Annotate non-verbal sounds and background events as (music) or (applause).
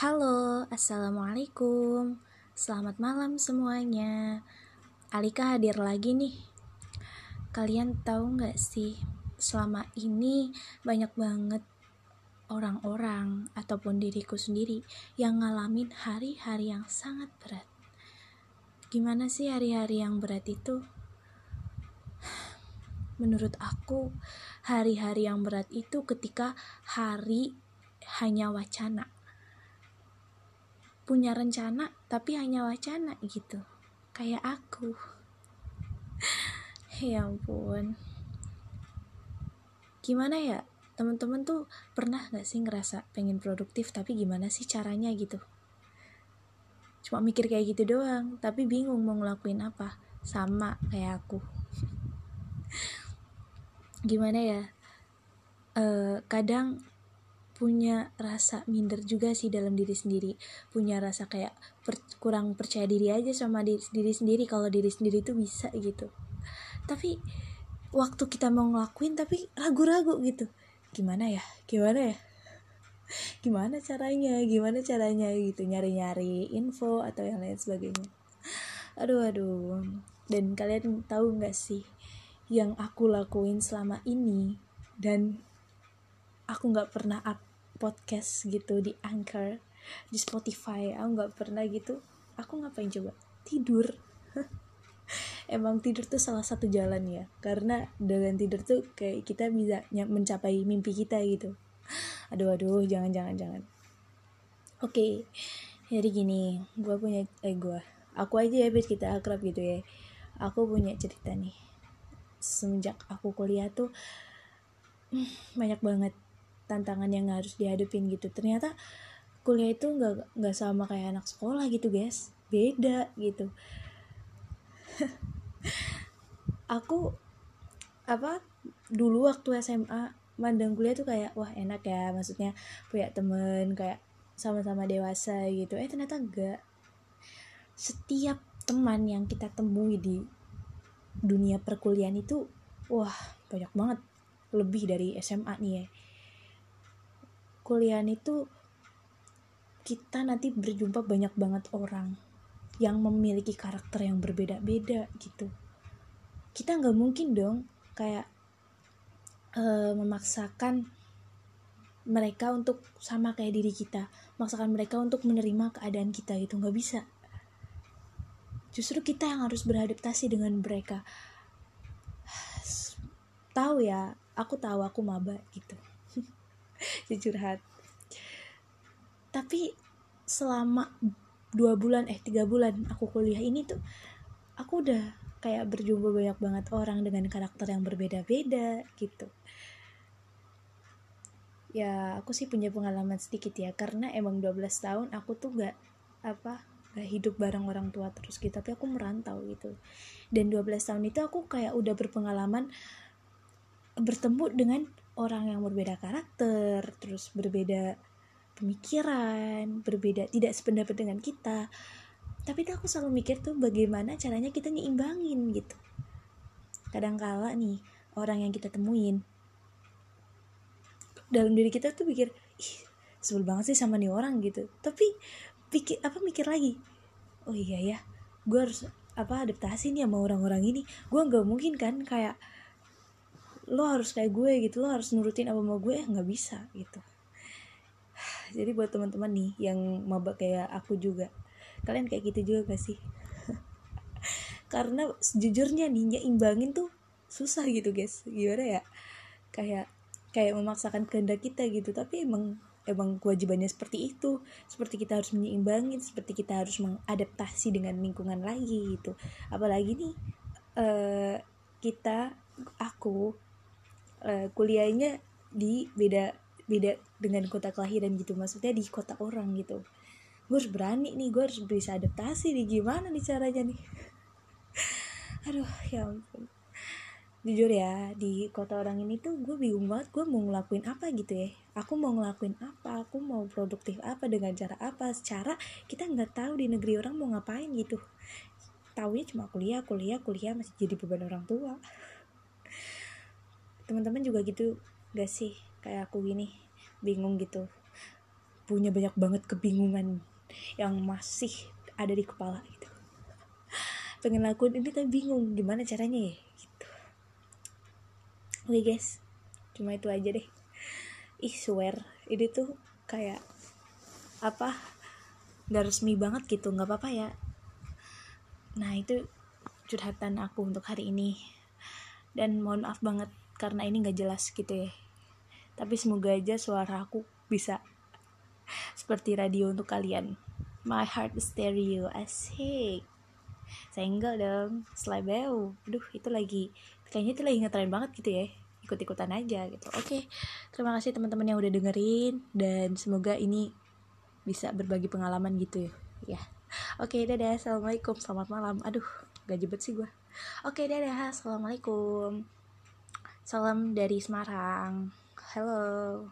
Halo, Assalamualaikum Selamat malam semuanya Alika hadir lagi nih Kalian tahu nggak sih Selama ini banyak banget orang-orang ataupun diriku sendiri yang ngalamin hari-hari yang sangat berat. Gimana sih hari-hari yang berat itu? Menurut aku, hari-hari yang berat itu ketika hari hanya wacana punya rencana tapi hanya wacana gitu. Kayak aku. (laughs) Ya ampun. Gimana ya? Teman-teman tuh pernah gak sih ngerasa pengen produktif tapi gimana sih caranya gitu? Cuma mikir kayak gitu doang tapi bingung mau ngelakuin apa. Sama kayak aku. (laughs) Gimana ya? Uh, kadang punya rasa minder juga sih dalam diri sendiri. Punya rasa kayak per, kurang percaya diri aja sama diri, diri sendiri kalau diri sendiri itu bisa gitu. Tapi waktu kita mau ngelakuin tapi ragu-ragu gitu. Gimana ya? Gimana ya? (laughs) Gimana caranya? Gimana caranya gitu? Nyari-nyari info atau yang lain sebagainya. Aduh aduh. Dan kalian tahu nggak sih yang aku lakuin selama ini dan aku nggak pernah up podcast gitu di Anchor di Spotify aku nggak pernah gitu. Aku ngapain coba? Tidur. (laughs) Emang tidur tuh salah satu jalan ya karena dengan tidur tuh kayak kita bisa mencapai mimpi kita gitu. Aduh aduh jangan jangan jangan. Oke okay, jadi gini gue punya eh gue aku aja ya biar kita akrab gitu ya. Aku punya cerita nih. Semenjak aku kuliah tuh (sniffs) banyak banget tantangan yang harus dihadapin gitu. Ternyata kuliah itu nggak nggak sama kayak anak sekolah gitu guys. Beda gitu. (laughs) Aku apa dulu waktu SMA mandang kuliah tuh kayak wah enak ya maksudnya punya temen kayak sama-sama dewasa gitu. Eh ternyata enggak setiap teman yang kita temui di dunia perkuliahan itu wah banyak banget. Lebih dari SMA nih ya kuliah itu kita nanti berjumpa banyak banget orang yang memiliki karakter yang berbeda-beda gitu. Kita nggak mungkin dong kayak uh, memaksakan mereka untuk sama kayak diri kita memaksakan mereka untuk menerima keadaan kita gitu nggak bisa. Justru kita yang harus beradaptasi dengan mereka. (sighs) Tahu ya aku tahu aku maba gitu (laughs) curhat tapi selama dua bulan eh tiga bulan aku kuliah ini tuh aku udah kayak berjumpa banyak banget orang dengan karakter yang berbeda-beda gitu. Ya aku sih punya pengalaman sedikit ya karena emang 12 tahun aku tuh gak apa gak hidup bareng orang tua terus gitu tapi aku merantau gitu. Dan 12 tahun itu aku kayak udah berpengalaman bertemu dengan orang yang berbeda karakter terus berbeda pemikiran berbeda tidak sependapat dengan kita. Tapi aku selalu mikir tuh bagaimana caranya kita nyimbangin gitu. Kadangkala nih orang yang kita temuin dalam diri kita tuh pikir ih sebel banget sih sama nih orang gitu. Tapi pikir apa mikir lagi oh iya ya gue harus apa adaptasi nih sama orang-orang ini. Gue nggak mungkin kan kayak lo harus kayak gue gitu lo harus nurutin apa mau gue eh nggak bisa gitu. (sighs) Jadi buat teman-teman nih yang maba kayak aku juga kalian kayak gitu juga gak sih? (laughs) Karena sejujurnya nih nyimbangin tuh susah gitu guys. Gimana ya? Kayak kayak memaksakan kehendak kita gitu. Tapi emang emang kewajibannya seperti itu. Seperti kita harus menyeimbangin seperti kita harus mengadaptasi dengan lingkungan lagi gitu. Apalagi nih uh, kita aku uh, kuliahnya di beda beda dengan kota kelahiran gitu. Maksudnya di kota orang gitu. Gue harus berani nih gue harus bisa adaptasi nih. Gimana nih caranya nih? (laughs) Aduh ya ampun. Jujur ya di kota orang ini tuh gue bingung banget gue mau ngelakuin apa gitu ya. Aku mau ngelakuin apa aku mau produktif apa dengan cara apa secara kita nggak tahu di negeri orang mau ngapain gitu. Taunya cuma kuliah kuliah kuliah masih jadi beban orang tua teman-teman juga gitu gak sih kayak aku gini bingung gitu. Punya banyak banget kebingungan yang masih ada di kepala gitu. Pengen lakuin ini tapi bingung gimana caranya ya gitu. Oke okay, guys. Cuma itu aja deh. Ih swear. Ini tuh kayak apa nggak resmi banget gitu nggak apa-apa ya. Nah itu curhatan aku untuk hari ini. Dan mohon maaf banget karena ini nggak jelas gitu ya. Tapi semoga aja suara aku bisa seperti radio untuk kalian. My heart stereo asik. Enggak dong slabeu aduh itu lagi kayaknya itu lagi ngetren banget gitu ya. Ikut-ikutan aja gitu. Oke terima kasih teman-teman yang udah dengerin dan semoga ini bisa berbagi pengalaman gitu ya. Ya. Oke dadah. Assalamualaikum. Selamat malam. Aduh gak jebet sih gue oke dadah. Assalamualaikum salam dari Semarang. Hello